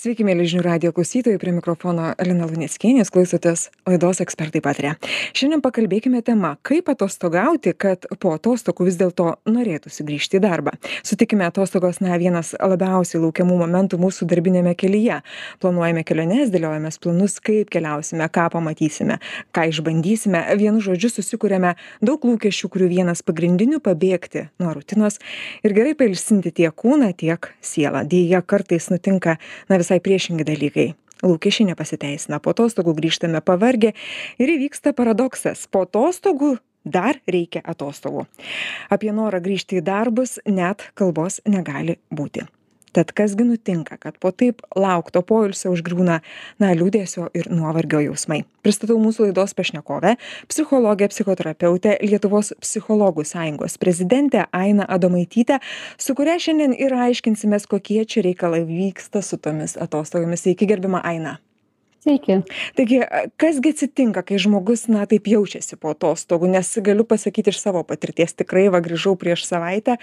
Sveiki, mėly žinių radio klausytojai, prie mikrofono Elina Lunieckienė, klausotės laidos ekspertai patarė. Šiandien pakalbėkime tema, kaip atostogauti, kad po atostogų vis dėlto norėtųsi grįžti į darbą. Sutikime, atostogos, na, vienas labiausiai laukiamų momentų mūsų darbinėme kelyje. Planuojame keliones, dėliojame planus, kaip keliausime, ką pamatysime, ką išbandysime. Vienu žodžiu, susikūrėme daug lūkesčių, kurių vienas pagrindinių - pabėgti nuo rutinos ir gerai pailsinti tiek kūną, tiek sielą. Dėja, kartais nutinka, na, visai visai priešingi dalykai. Lūkesčiai nepasiteisina. Po atostogų grįžtame pavargę ir įvyksta paradoksas. Po atostogų dar reikia atostogų. Apie norą grįžti į darbus net kalbos negali būti tad kas gi nutinka kad po taip laukto poilsio užgriūna na liūdesio ir nuovargio jausmai. Pristatau mūsų laidos pašnekovę psichologę psichoterapeutę lietuvos psichologų sąjungos prezidentę ainą adomaitytę su kuria šiandien ir aiškinsimės kokie čia reikalai vyksta su tomis atostogomis. Sveiki gerbiama aina. Sveiki. Taigi, kas gi atsitinka, kai žmogus, na, taip jaučiasi po atostogų, nes galiu pasakyti iš savo patirties, tikrai va grįžau prieš savaitę,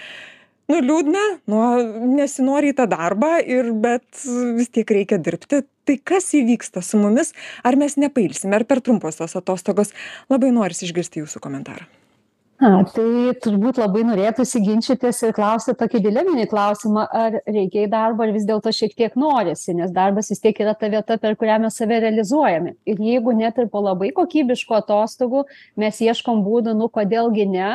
nu liūdna nu nesinori į tą darbą ir bet vis tiek reikia dirbti. Tai kas įvyksta su mumis? Ar mes nepailsime ar per trumpos tos atostogos? Labai norisi išgirsti jūsų komentarą. A, tai turbūt labai norėtųsi ginčytis ir klausti tokį dileminį klausimą, ar reikia į darbą, ar vis dėlto šiek tiek norisi, nes darbas vis tiek yra ta vieta, per kurią mes save realizuojame. Ir jeigu net ir po labai kokybiškų atostogų mes ieškom būdų, nu kodėlgi ne,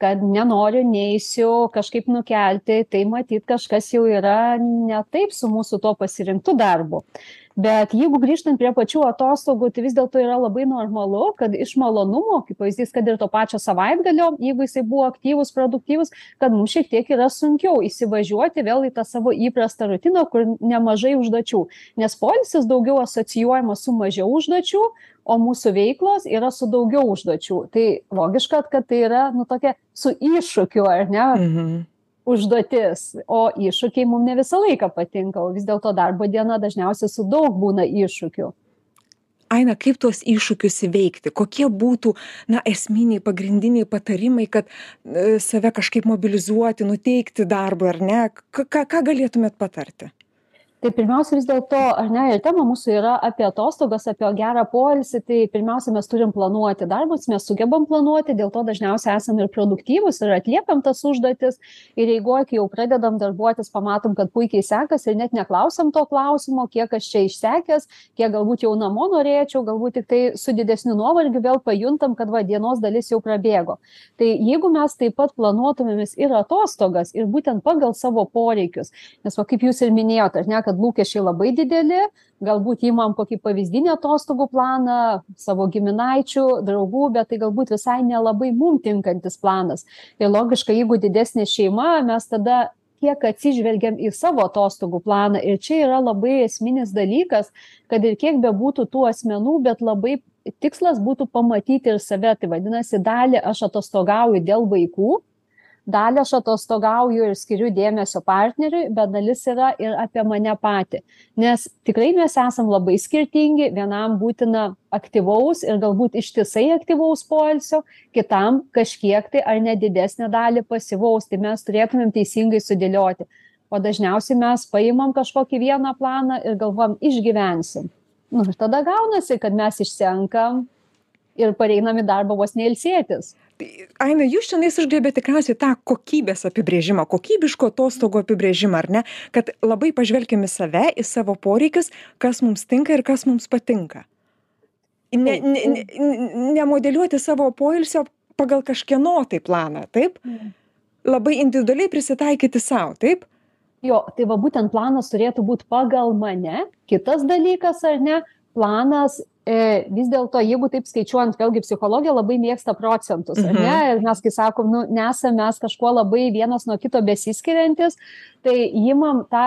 kad nenoriu neisiu kažkaip nukelti tai matyt kažkas jau yra ne taip su mūsų tuo pasirinktu darbu bet jeigu grįžtant prie pačių atostogų tai vis dėlto yra labai normalu kad iš malonumo kaip pavyzdys kad ir to pačio savaitgalio jeigu jisai buvo aktyvus produktyvus kad mums šiek tiek yra sunkiau įsivažiuoti vėl į tą savo įprastą rutiną kur nemažai užduočių. Nes poilsis daugiau asocijuojamas su mažiau užduočių o mūsų veiklos yra su daugiau užduočių. Tai logiška kad tai yra nu tokia su iššūkiu ar ne? Mhm užduotis o iššūkiai mum ne visą laiką patinka o vis dėlto darbo diena dažniausiai su daug būna iššūkių. Aina kaip tuos iššūkius įveikti? Kokie būtų na esminiai pagrindiniai patarimai kad e, save kažkaip mobilizuoti nuteikti darbui ar ne? Ką ką galėtumėt patarti tai pirmiausia vis dėlto ar ne ir tema mūsų yra apie atostogas apie gerą poilsį tai pirmiausia mes turim planuoti darbus mes sugebam planuoti dėl to dažniausiai esam ir produktyvūs ir atliekam tas užduotis ir eigoj kai jau pradedam darbuotis pamatom kad puikiai sekasi ir net neklausiam to klausimo kiek aš čia išsekęs kiek galbūt jau namo norėčiau galbūt tiktai su didesniu nuovargiu vėl pajuntam kad va dienos dalis jau prabėgo. Tai jeigu mes taip pat planuotumėmės ir atostogas ir būtent pagal savo poreikius nes va kaip jūs ir minėjot ar ne kad lūkesčiai labai dideli galbūt imam kokį pavyzdinį atostogų planą savo giminaičių draugų bet tai galbūt visai nelabai mum tinkantis planas. Ir logiška jeigu didesnė šeima mes tada kiek atsižvelgiam į savo atostogų planą. Ir čia yra labai esminis dalykas kad ir kiek bebūtų tų asmenų bet labai tikslas būtų pamatyti ir save. Tai vadinasi dalį aš atostogauju dėl vaikų dalį aš atostogauju ir skiriu dėmesio partneriui bet dalis yra ir apie mane patį. Nes tikrai mes esam labai skirtingi vienam būtina aktyvaus ir galbūt ištisai aktyvaus poilsio kitam kažkiek tai ar net didesnę dalį pasyvaus tai mes turėtumėm teisingai sudėlioti. O dažniausiai mes paimam kažkokį vieną planą ir galvojam išgyvensim. Nu ir tada gaunasi kad mes išsenkam ir pareinam į darbą vos ne ilsėtis aina jūs čionais užgriebėt tikriausiai tą kokybės apibrėžimą kokybiškų atostogų apibrėžimą ar ne? Kad labai pažvelkim į save į savo poreikius kas mums tinka ir kas mums patinka. Ne ne ne nemodeliuoti savo poilsio pagal kažkieno tai planą taip? Mm. labai individualiai prisitaikyti sau taip? Jo tai va būtent planas turėtų būt pagal mane kitas dalykas ar ne? Planas vis dėlto jeigu taip skaičiuojant vėlgi psichologija labai mėgsta procentus ar ne Mhm. ir mes kai sakom nu nesam mes kažkuo labai vienas nuo kito besiskiriantys tai imam tą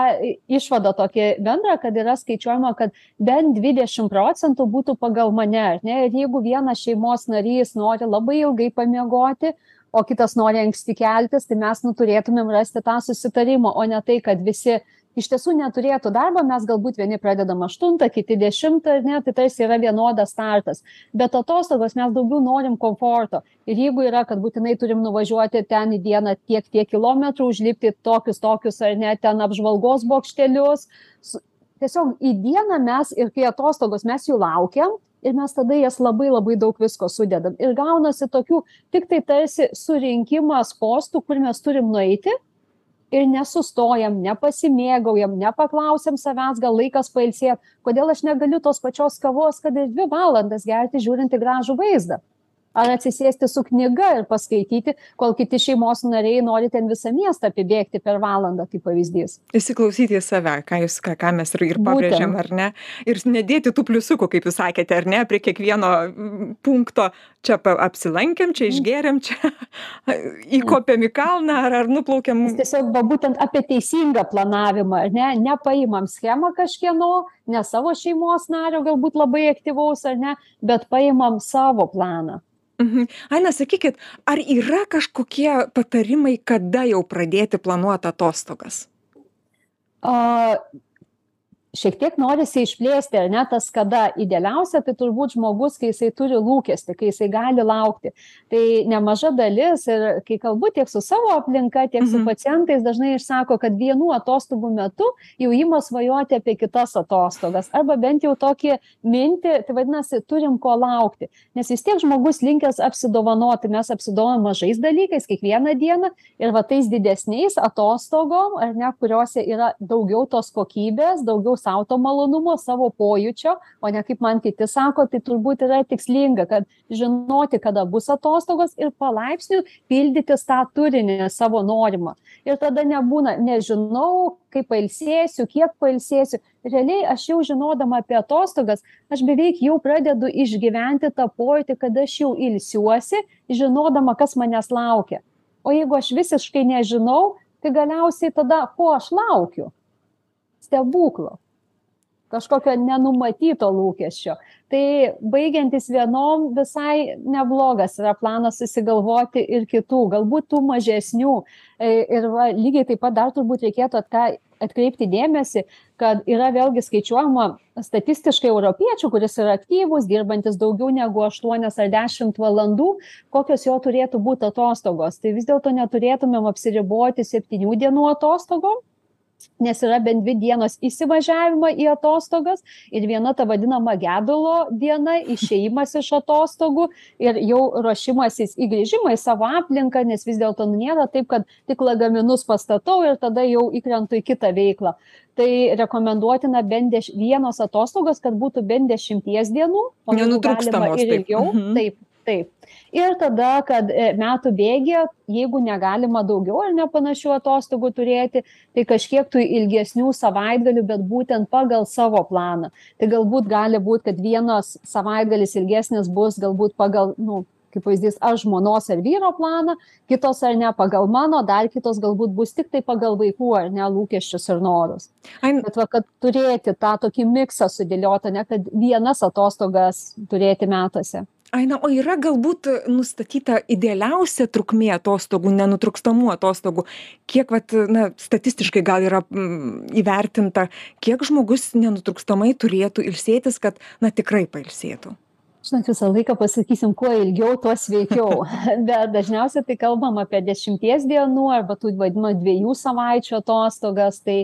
išvadą tokią bendrą kad yra skaičiuojama kad bent dvidešim procentų būtų pagal mane ne ir jeigu vienas šeimos narys nori labai ilgai pamiegoti o kitas nori anksti keltis tai mes nu turėtumėm rasti tą susitarimą o ne tai kad visi iš tiesų neturėtų darbo mes galbūt vieni pradedam aštuntą kiti dešimtą ar ne tai tarsi yra vienodas startas. Bet atostogos mes daugiau norim komforto. Ir jeigu yra kad būtinai turim nuvažiuoti ten į dieną tiek tiek kilometrų užlipti tokius tokius ar ne ten apžvalgos bokštelius. Su tiesiog į dieną mes ir kai atostogos mes jų laukiam ir mes tada jas labai labai daug visko sudedam. Ir gaunasi tokių tiktai tarsi surinkimas postų kur mes turim nueiti ir nesustojam nepasimėgaujam nepaklausiam savęs gal laikas pailsėt. Kodėl aš negaliu tos pačios kavos kad ir dvi valandas gerti žiūrint į gražų vaizdą ar atsisėsti su knyga ir paskaityti kol kiti šeimos nariai nori ten visą miestą apibėgti per valandą kaip pavyzdys. Įsiklausyti į save ką jūs ką ką mes ir ir pabrėžėm ar ne? Ir nedėti tų pliusiukų kaip jūs sakėte ar ne prie kiekvieno punkto. Čia apsilankėm čia išgėrėm čia įkopėm į kalną ar ar nuplaukėm tiesiog va būtent apie teisingą planavimą ar ne? Nepaimam schemą kažkieno ne savo šeimos nario galbūt labai aktyvaus ar ne? Bet paimam savo planą Mhm. Aina, sakykit, ar yra kažkokie patarimai, kada jau pradėti planuoti atostogas? Uh, šiek tiek norisi išplėsti, ar ne, tas kada idealiausia, tai turbūt žmogus, kai jisai turi lūkesti, kai jisai gali laukti. Tai nemaža dalis ir kai kalbu tiek su savo aplinka, tiek su mhm. pacientais, dažnai išsako, kad vienų atostogų metu jau įma svajoti apie kitas atostogas. Arba bent jau tokį mintį, tai vadinasi, turim ko laukti. Nes vis tiek žmogus linkęs apsidovanoti, mes apsidovanom mažais dalykais kiekvieną dieną ir va tais didesniais atostogom, ar ne, kuriuose yra daugiau tos kokybės, daugiau sau to malonumo, savo pojūčio, o ne kaip man kiti sako, tai turbūt yra tikslinga, kad žinoti, kada bus atostogos ir palaipsniui pildytis tą turinį savo norimą. Ir tada nebūna, nežinau, kaip pailsėsiu, kiek pailsėsiu. Realiai aš jau žinodama apie atostogas, aš beveik jau pradedu išgyventi tą pojūtį, kad aš jau ilsiuosi, žinodama, kas manęs laukia. O jeigu aš visiškai nežinau, tai galiausiai tada ko aš laukiu? Stebuklo kažkokio nenumatyto lūkesčio. Tai baigiantis vienom visai neblogas yra planas susigalvoti ir kitų, galbūt tų mažesnių. E, ir va, lygiai taip pat dar turbūt reikėtų atka, atkreipti dėmesį, kad yra vėlgi skaičiuojama statistiškai europiečių, kuris yra aktyvus, dirbantis daugiau negu 8 ar 10 valandų, kokios jo turėtų būti atostogos. Tai vis dėlto neturėtumėm apsiriboti 7 dienų atostogom, nes yra bent dvi dienos įsivažiavimo į atostogas ir viena ta vadinama gedulo diena, išėjimas iš atostogų ir jau ruošimasis į grįžimą į savo aplinką, nes vis dėlto nėra taip, kad tik lagaminus pastatau ir tada jau įkrentu į kitą veiklą. Tai rekomenduotina bent deš, vienos atostogos, kad būtų bent dešimties dienų, o galima ir ilgiau. Taip. Taip, ir tada kad e, metų bėgyje jeigu negalima daugiau ar ne panašių atostogų turėti tai kažkiek tų ilgesnių savaitgalių bet būtent pagal savo planą. Tai galbūt gali būt kad vienas savaitgalis ilgesnis bus galbūt pagal nu kaip pavyzdys aš žmonos ar vyro planą kitos ar ne pagal mano dar kitos galbūt bus tiktai pagal vaikų ar ne lūkesčius ir norus. Bet va kad turėti tą tokį miksą sudėliotą ne kad vienas atostogas turėti metuose aina o yra galbūt nustatyta idealiausia trukmė atostogų nenutrūkstamų atostogų? Kiek vat na statistiškai gal yra mm, įvertinta kiek žmogus nenutrūkstamai turėtų ilsėtis kad na tikrai pailsėtų? Žinot visą laiką pasakysim kuo ilgiau tuo sveikiau. Bet dažniausiai tai kalbam apie dešimties dienų arba tų vadinamų dviejų savaičių atostogas tai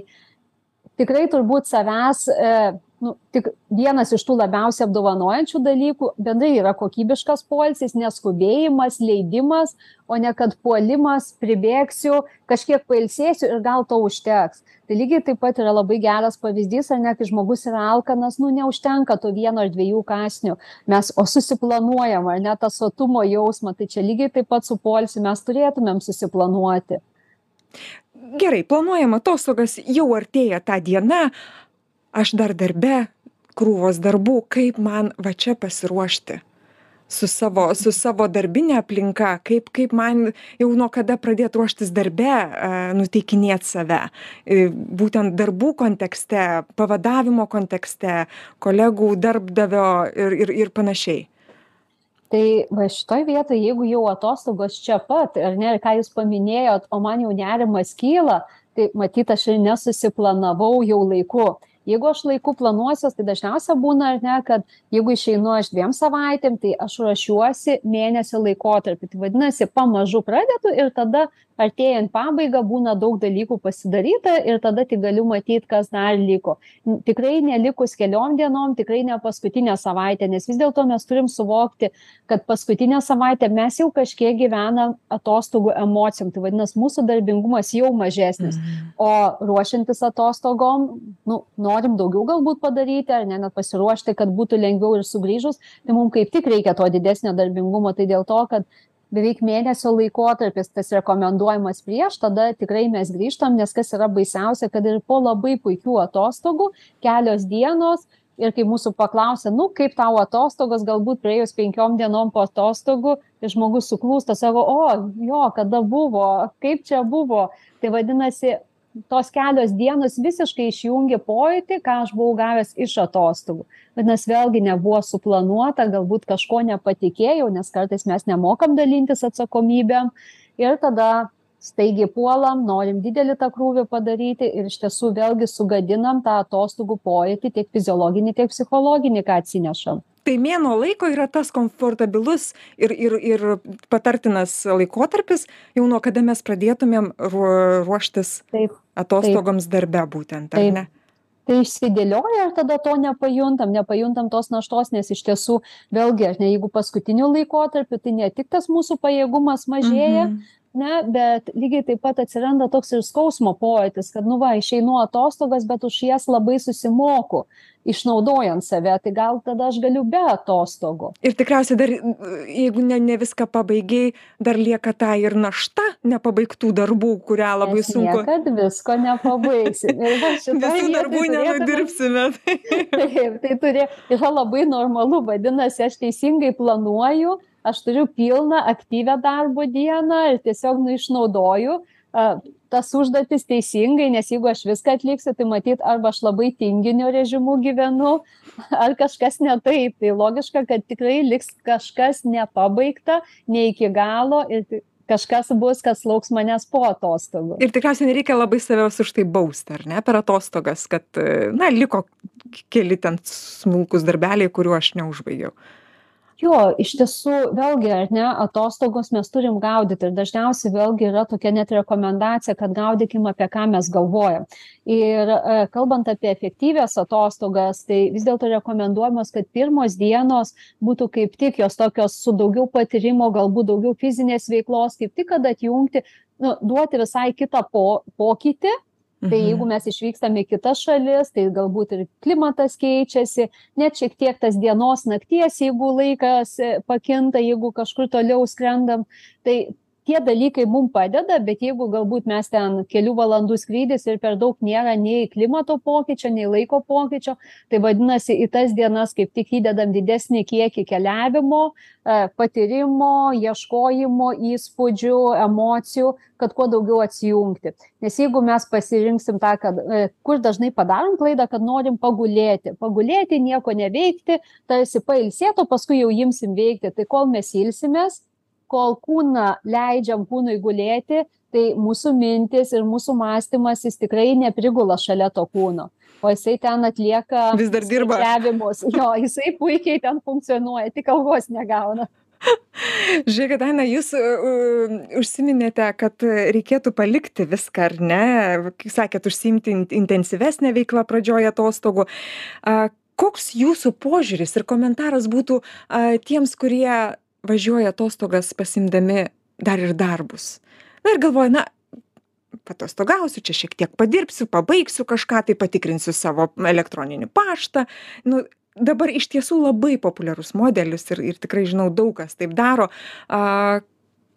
tikrai turbūt savęs e, nu tik vienas iš tų labiausiai apdovanojančių dalykų bendrai yra kokybiškas poilsis neskubėjimas leidimas o ne kad puolimas pribėgsiu kažkiek pailsėsiu ir gal to užteks. Tai lygiai taip pat yra labai geras pavyzdys ar ne kai žmogus yra alkanas nu neužtenka to vieno ar dviejų kąsnių. Mes o susiplanuojam ar ne tą sotumo jausmą tai čia lygiai taip pat su poilsiu mes turėtumėm susiplanuoti. Gerai planuojam atostogas jau artėja ta diena aš dar darbe krūvos darbų kaip man va čia pasiruošti? Su savo su savo darbine aplinka kaip kaip man jau nuo kada pradėt ruoštis darbe nuteikinėt save? Būtent darbų kontekste pavadavimo kontekste kolegų darbdavio ir ir ir panašiai. Tai va šitoj vietoj jeigu jau atostogos čia pat ar ne ką jūs paminėjot o man jau nerimas kyla tai matyt aš ir nesusiplanavau jau laiku jeigu aš laiku planuosiuos tai dažniausia būna ar ne kad jeigu išeinu aš dviem savaitėm tai aš ruošiuosi mėnesio laikotarpiui tai vadinasi pamažu pradedu ir tada artėjant pabaigą būna daug dalykų pasidaryta ir tada tik galiu matyt kas dar liko. Tikrai nelikus keliom dienom tikrai ne paskutinę savaitę nes vis dėlto mes turim suvokti kad paskutinę savaitę mes jau kažkiek gyvenam atostogų emocijom. Tai vadinas mūsų darbingumas jau mažesnis. Mhm. o ruošiantis atostogom nu norim daugiau galbūt padaryti ar ne net pasiruošti kad būtų lengviau ir sugrįžus tai mum kaip tik reikia to didesnio darbingumo. Tai dėl to kad beveik mėnesio laikotarpis tas rekomenduojamas prieš tada tikrai mes grįžtam nes kas yra baisiausia kad ir po labai puikių atostogų kelios dienos ir kai mūsų paklausia nu kaip tau atostogos? Galbūt praėjus penkiom dienom po atostogų ir žmogus suklūsta sako o jo kada buvo? Kaip čia buvo? Tai vadinasi tos kelios dienos visiškai išjungė pojūtį ką aš buvau gavęs iš atostogų. Vadinas vėlgi nebuvo suplanuota galbūt kažko nepatikėjau nes kartais mes nemokam dalintis atsakomybėm. Ir tada staigiai puolam norim didelį tą krūvį padaryti ir iš tiesų vėlgi sugadinam tą atostogų pojūtį tiek fiziologinį tiek psichologinį ką atsinešam. Tai mėnuo laiko yra tas komfortabilus ir ir ir patartinas laikotarpis jau nuo kada mes pradėtumėm ruo ruoštis taip. atostogoms darbe būtent ar ne? Tai išsidėlioja ir tada to nepajuntam nepajuntam tos naštos nes iš tiesų vėlgi ne jeigu paskutiniu laikotarpiu tai ne tik tas mūsų pajėgumas mažėja mhm ne bet lygiai taip pat atsiranda toks ir skausmo pojūtis kad nu va išeinu atostogas bet už jas labai susimoku išnaudojant save. Tai gal tada aš galiu be atostogų ir tikriausiai dar jeigu ne ne viską pabaigei dar lieka ta ir našta nepabaigtų darbų kurią labai sunku kad visko nepabaigsi. Ir va šitoj visų darbų nenudirbsime taip tai turi yra labai normalu. Vadinasi aš teisingai planuoju aš turiu pilną aktyvią darbo dieną ir tiesiog nu išnaudoju tas užduotis teisingai nes jeigu aš viską atliksiu tai matyt arba aš labai tinginio režimu gyvenu ar kažkas ne taip. Tai logiška kad tikrai liks kažkas nepabaigta ne iki galo ir kažkas bus kas lauks manęs po atostogų. Ir tikriausiai nereikia labai savęs už tai bausti ar ne per atostogas kad na liko keli ten smulkūs darbeliai kurių aš neužbaigiau jo iš tiesų vėlgi ar ne atostogos mes turim gaudyt ir dažniausiai vėlgi yra tokia net rekomendacija kad gaudykim apie ką mes galvojam. Ir e, kalbant apie efektyvias atostogas tai vis dėlto rekomenduojamos kad pirmos dienos būtų kaip tik jos tokios su daugiau patyrimo galbūt daugiau fizinės veiklos kaip tik kad atjungti nu duoti visai kitą po pokytį tai jeigu mes išvykstam į kitas šalis tai galbūt ir klimatas keičiasi net šiek tiek tas dienos nakties jeigu laikas e, pakinta jeigu kažkur toliau skrendam tai tie dalykai mum padeda bet jeigu galbūt mes ten kelių valandų skrydis ir per daug nėra nei klimato pokyčio nei laiko pokyčio tai vadinasi į tas dienas kaip tik įdedam didesnį kiekį keliavimo e, patyrimo ieškojimo įspūdžių emocijų kad kuo daugiau atsijungti. Nes jeigu mes pasirinksim tą kad e, kur dažnai padarom klaidą kad norim pagulėti pagulėti nieko neveikti tarsi pailsėt o paskui jau imsim veikti tai kol mes ilsimės kol kūną leidžiam kūnui gulėti tai mūsų mintys ir mūsų mąstymas jis tikrai neprigula šalia to kūno o jisai ten atlieka vis dar dirba skaičiavimus jo jisai puikiai ten funkcionuoja tik algos negauna Žiūrėkit, Aina, jūs uh, užsiminėte, kad reikėtų palikti viską, ar ne? Kaip sakėt, užsimti intensyvesnę veiklą pradžioje atostogų. Uh, koks jūsų požiūris ir komentaras būtų uh, tiems, kurie važiuoja atostogas pasiimdami dar ir darbus. Na ir galvoja, na, patostogausiu, čia šiek tiek padirbsiu, pabaigsiu kažką, tai patikrinsiu savo elektroninį paštą. Nu, dabar iš tiesų labai populiarus modelis ir, ir tikrai žinau, daug kas taip daro. A,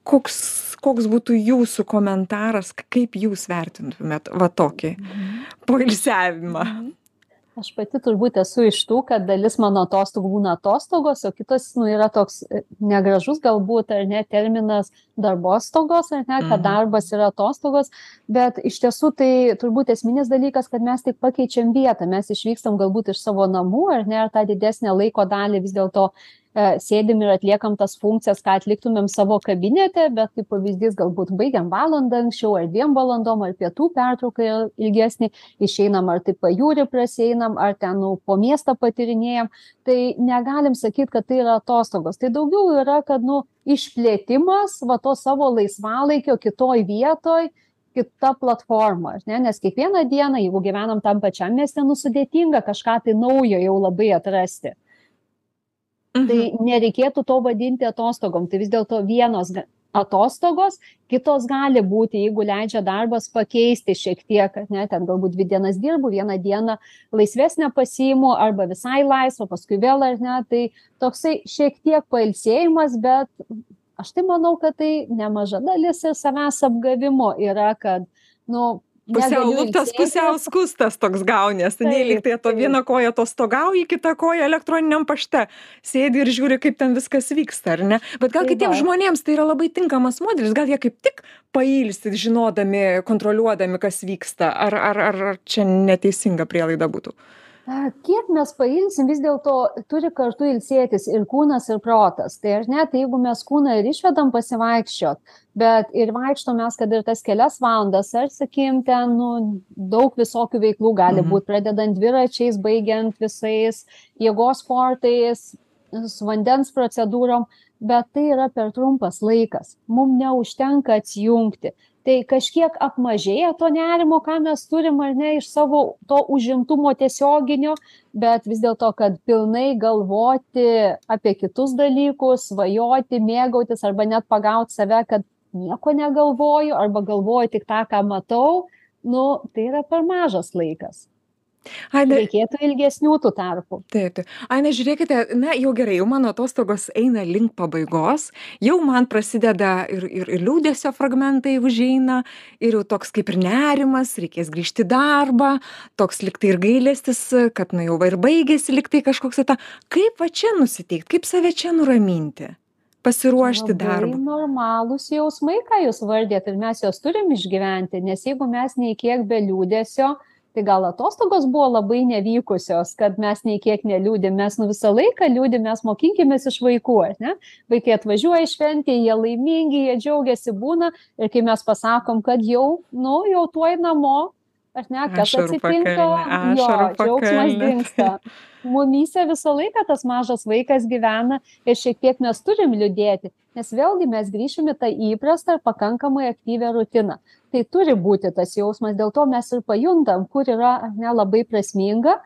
koks, koks būtų jūsų komentaras, kaip jūs vertintumėt va tokį mhm. poilsiavimą? Mhm aš pati turbūt esu iš tų kad dalis mano atostogų būna atostogos o kitos nu yra toks e, negražus galbūt ar ne terminas darbostogos ar ne kad mhm. darbas yra atostogos bet iš tiesų tai turbūt esminis dalykas kad mes tik pakeičiam vietą mes išvykstam galbūt iš savo namų ar ne ir tą didesnę laiko dalį vis dėlto sėdim ir atliekam tas funkcijas, ką atliktumėm savo kabinete, bet kaip pavyzdys galbūt baigiam valandą anksčiau ar dviem valandom, ar pietų pertrauką ilgesnį, išeinam ar taip pajūri praseinam, ar ten nu, po miestą patirinėjom, tai negalim sakyti, kad tai yra atostogos. Tai daugiau yra, kad nu, išplėtimas va to savo laisvalaikio kitoj vietoj, kita platforma, ne? nes kiekvieną dieną, jeigu gyvenam tam pačiam mieste, nusudėtinga kažką tai naujo jau labai atrasti. Tai mhm. Tai nereikėtų to vadinti atostogom. Tai vis dėlto vienos atostogos, kitos gali būti, jeigu leidžia darbas pakeisti šiek tiek, ne, ten galbūt dvi dienas dirbu, vieną dieną laisvesnę pasiimu arba visai laisvą, paskui vėl ar ne, tai toksai šiek tiek pailsėjimas, bet aš tai manau, kad tai nemaža dalis ir savęs apgavimo yra, kad, nu, pusiau luptas, pusiau skustas toks gaunės. Nei lyg tai to vieną koją atostogauji, kitą koją elektroniniam pašte. Sėdi ir žiūri, kaip ten viskas vyksta, ar ne? Bet gal tai kitiems žmonėms tai yra labai tinkamas modelis, gal jie kaip tik pailsit, žinodami, kontroliuodami, kas vyksta. Ar, ar, ar, ar čia neteisinga prielaida būtų? Kiek mes pailsim, vis dėlto turi kartu ilsėtis ir kūnas, ir protas. Tai ar net, jeigu mes kūną ir išvedam pasivaikščiot, bet ir vaikštom mes, kad ir tas kelias valandas, ar sakykim, ten nu, daug visokių veiklų gali mhm. būti, pradedant dviračiais, baigiant visais jėgos sportais, vandens procedūrom, bet tai yra per trumpas laikas. Mums neužtenka atsijungti tai kažkiek apmažėja to nerimo ką mes turim ar ne iš savo to užimtumo tiesioginio bet vis dėlto kad pilnai galvoti apie kitus dalykus svajoti mėgautis arba net pagaut save kad nieko negalvoju arba galvoju tik tą ką matau nu tai yra per mažas laikas Aine, reikėtų ilgesnių tų tarpų. Taip, taip. Aine, žiūrėkite, na jau gerai, jau mano atostogos eina link pabaigos, jau man prasideda ir, ir, ir liūdėsio fragmentai užeina, ir jau toks kaip ir nerimas, reikės grįžti į darbą, toks liktai ir gailestis, kad na jau ir baigėsi liktai kažkoks ta. Kaip va čia nusiteikti, kaip save čia nuraminti? pasiruošti darbui. Normalūs jausmai, ką jūs vardėt, ir mes juos turim išgyventi, nes jeigu mes nei kiek be liūdėsio, tai gal atostogos buvo labai nevykusios kad mes nei kiek neliūdim mes nu visą laiką liūdim mes mokinkimės iš vaikų ar ne? Vaikai atvažiuoja į šventę jie laimingi jie džiaugiasi būna. Ir kai mes pasakom kad jau nu jau tuoj namo ar ne kas atsitinka? jo džiaugsmas dingsta. Mumyse visą laiką tas mažas vaikas gyvena ir šiek tiek mes turim liūdėti nes vėlgi mes grįšim į tą įprastą ir pakankamai aktyvią rutiną. Tai turi būti tas jausmas dėl to mes ir pajuntam kur yra ar ne labai prasminga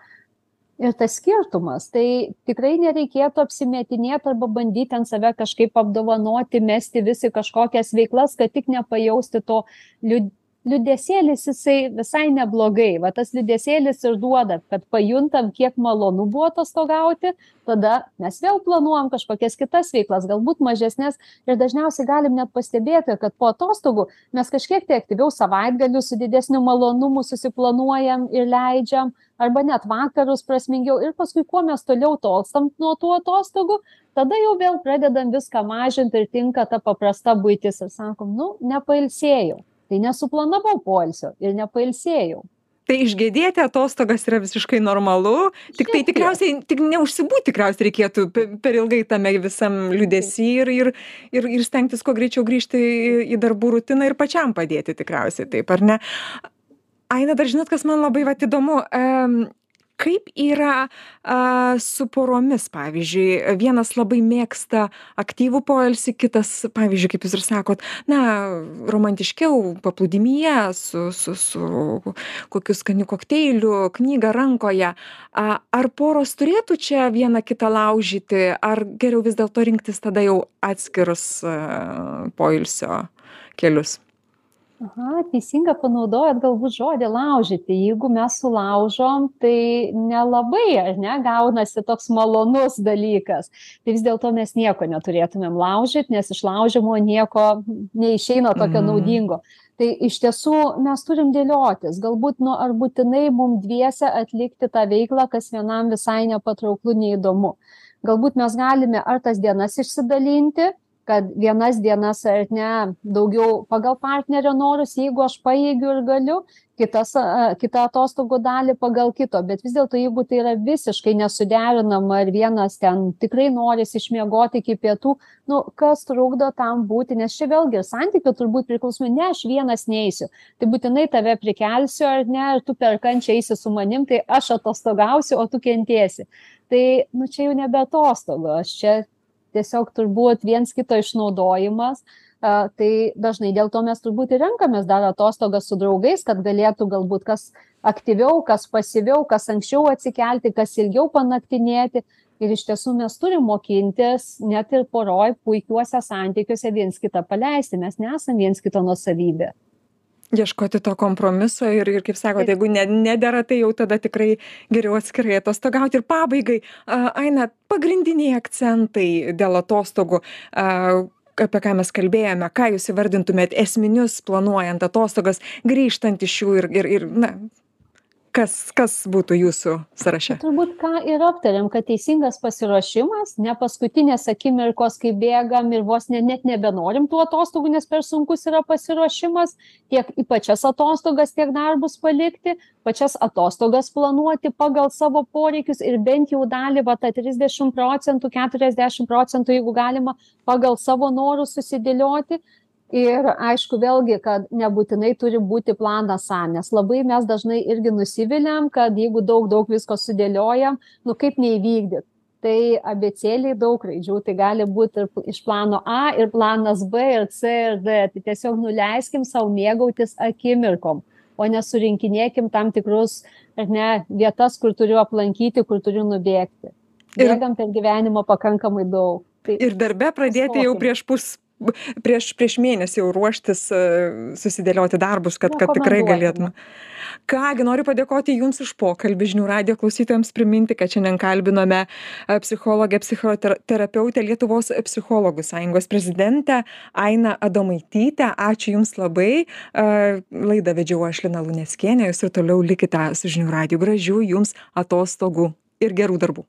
ir tas skirtumas. Tai tikrai nereikėtų apsimetinėt arba bandyt ten save kažkaip apdovanoti mesti vis į kažkokias veiklas kad tik nepajausti to liūd liūdesėlis jisai visai neblogai. Va tas liūdesėlis ir duoda kad pajuntam kiek malonu buvo atostogauti tada mes vėl planuojam kažkokias kitas veiklas galbūt mažesnes. Ir dažniausiai galim net pastebėti kad po atostogų mes kažkiek tai aktyviau savaitgalius su didesniu malonumu susiplanuojam ir leidžiam arba net vakarus prasmingiau. Ir paskui kuo mes toliau tolstam nuo tų atostogų tada jau vėl pradedam viską mažint ir tinka ta paprasta buitis. Ir sakom nu nepailsėjau tai nesuplanavau poilsio ir nepailsėjau. Tai išgėdėti atostogas yra visiškai normalu tiktai tikriausiai tik neužsibūt tikriausiai reikėtų per ilgai tame visam liūdesy ir ir ir ir stengtis kuo greičiau grįžti į darbų rutiną ir pačiam padėti tikriausiai taip ar ne? Aina dar žinot kas man labai vat įdomu em kaip yra a, su poromis, pavyzdžiui, vienas labai mėgsta aktyvų poilsį, kitas, pavyzdžiui, kaip jūs ir sakot, na, romantiškiau paplūdimyje su, su, su kokiu skaniu kokteiliu, knyga rankoje. A, ar poros turėtų čia vieną kitą laužyti, ar geriau vis dėlto rinktis tada jau atskirus a, poilsio kelius? Aha teisinga panaudojot galbūt žodį laužyti. Jeigu mes sulaužom tai nelabai ar ne gaunasi toks malonus dalykas. Tai vis dėlto mes nieko neturėtumėm laužyt nes iš laužymo nieko neišeina tokio mhm. naudingo. Tai iš tiesų mes turim dėliotis. Galbūt nu ar būtinai mum dviese atlikti tą veiklą kas vienam visai nepatrauklu neįdomu. Galbūt mes galime ar tas dienas išsidalinti kad vienas dienas ar ne daugiau pagal partnerio norus jeigu aš pajėgiu ir galiu kitas kitą atostogų dalį pagal kito. Bet vis dėlto jeigu tai yra visiškai nesuderinama ir vienas ten tikrai norisi išmiegoti iki pietų nu kas trukdo tam būti? Nes čia vėlgi ir santykių turbūt priklausomai ne aš vienas neisiu. Tai būtinai tave prikelsiu ar ne ir tu per kančią eisi su manim tai aš atostogausiu o tu kentėsi. Tai nu čia jau nebe atostogos čia tiesiog turbūt viens kito išnaudojimas tai dažnai dėl to mes turbūt ir renkamės dar atostogas su draugais, kad galėtų galbūt kas aktyviau, kas pasyviau, kas anksčiau atsikelti, kas ilgiau panaktinėti. Ir iš tiesų mes turim mokintis net ir poroj puikiuose santykiuose viens kitą paleisti, mes nesam viens kito nusavybė ieškoti to kompromiso ir ir kaip sakot jeigu ne nedera tai jau tada tikrai geriau atskirai atostogauti. Ir pabaigai a aina pagrindiniai akcentai dėl atostogų a apie ką mes kalbėjome ką jūs įvardintumėt esminius planuojant atostogas grįžtant iš jų ir ir ir na kas kas būtų jūsų sąraše? Turbūt ką ir aptarėm kad teisingas pasiruošimas ne paskutinės akimirkos kai bėgam ir vos ne net nebenorim tų atostogų nes per sunkus yra pasiruošimas tiek į pačias atostogas tiek darbus palikti pačias atostogas planuoti pagal savo poreikius ir bent jau dalį va tą trisdešim procentų keturiasdešim procentų jeigu galima pagal savo norus susidėlioti ir aišku vėlgi kad nebūtinai turi būti planas a nes labai mes dažnai irgi nusiviliam kad jeigu daug daug visko sudėliojam nu kaip neįvykdyt? Tai abėcėlėj daug raidžių tai gali būt ir iš plano a ir planas b ir c ir d. Tai tiesiog nuleiskim sau mėgautis akimirkom o ne surinkinėkim tam tikrus ar ne vietas kur turiu aplankyti kur turiu nubėgti. Bėgam per gyvenimą pakankamai daug. Tai ir darbe pradėti jau prieš pus prieš prieš mėnesį jau ruoštis e, susidėlioti darbus kad kad tikrai galėtume. Ką gi noriu padėkoti jums už pokalbį žinių radijo klausytojams priminti kad šiandien kalbinome e, psichologę psichoterapeutę lietuvos psichologų sąjungos prezidentę ainą adomaitytę. Ačiū jums labai. E, laidą vedžiau aš lina luneckienė. Jūs ir toliau likite su žinių radiju gražių jums atostogų ir gerų darbų